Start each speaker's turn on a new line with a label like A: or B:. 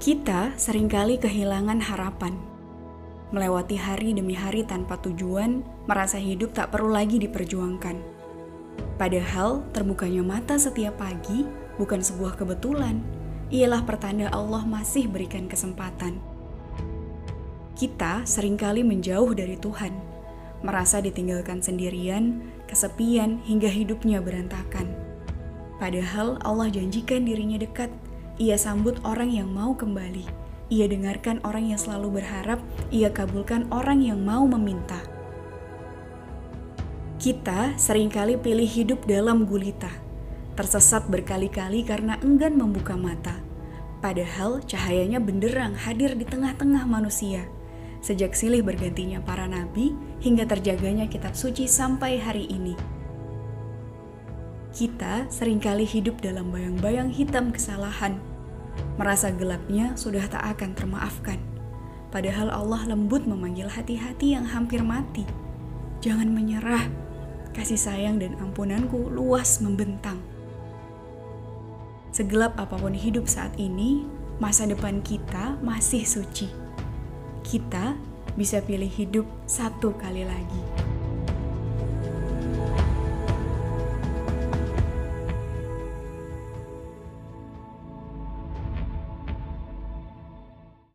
A: Kita sering kali kehilangan harapan. Melewati hari demi hari tanpa tujuan, merasa hidup tak perlu lagi diperjuangkan. Padahal, terbukanya mata setiap pagi bukan sebuah kebetulan, ialah pertanda Allah masih berikan kesempatan. Kita sering kali menjauh dari Tuhan, merasa ditinggalkan sendirian, kesepian, hingga hidupnya berantakan. Padahal Allah janjikan dirinya dekat, ia sambut orang yang mau kembali ia dengarkan orang yang selalu berharap, ia kabulkan orang yang mau meminta. Kita sering kali pilih hidup dalam gulita, tersesat berkali-kali karena enggan membuka mata. Padahal cahayanya benderang hadir di tengah-tengah manusia. Sejak silih bergantinya para nabi hingga terjaganya kitab suci sampai hari ini. Kita sering kali hidup dalam bayang-bayang hitam kesalahan, merasa gelapnya sudah tak akan termaafkan. Padahal Allah lembut memanggil hati-hati yang hampir mati. Jangan menyerah, kasih sayang dan ampunanku luas membentang. Segelap apa pun hidup saat ini, masa depan kita masih suci. Kita bisa pilih hidup satu kali lagi.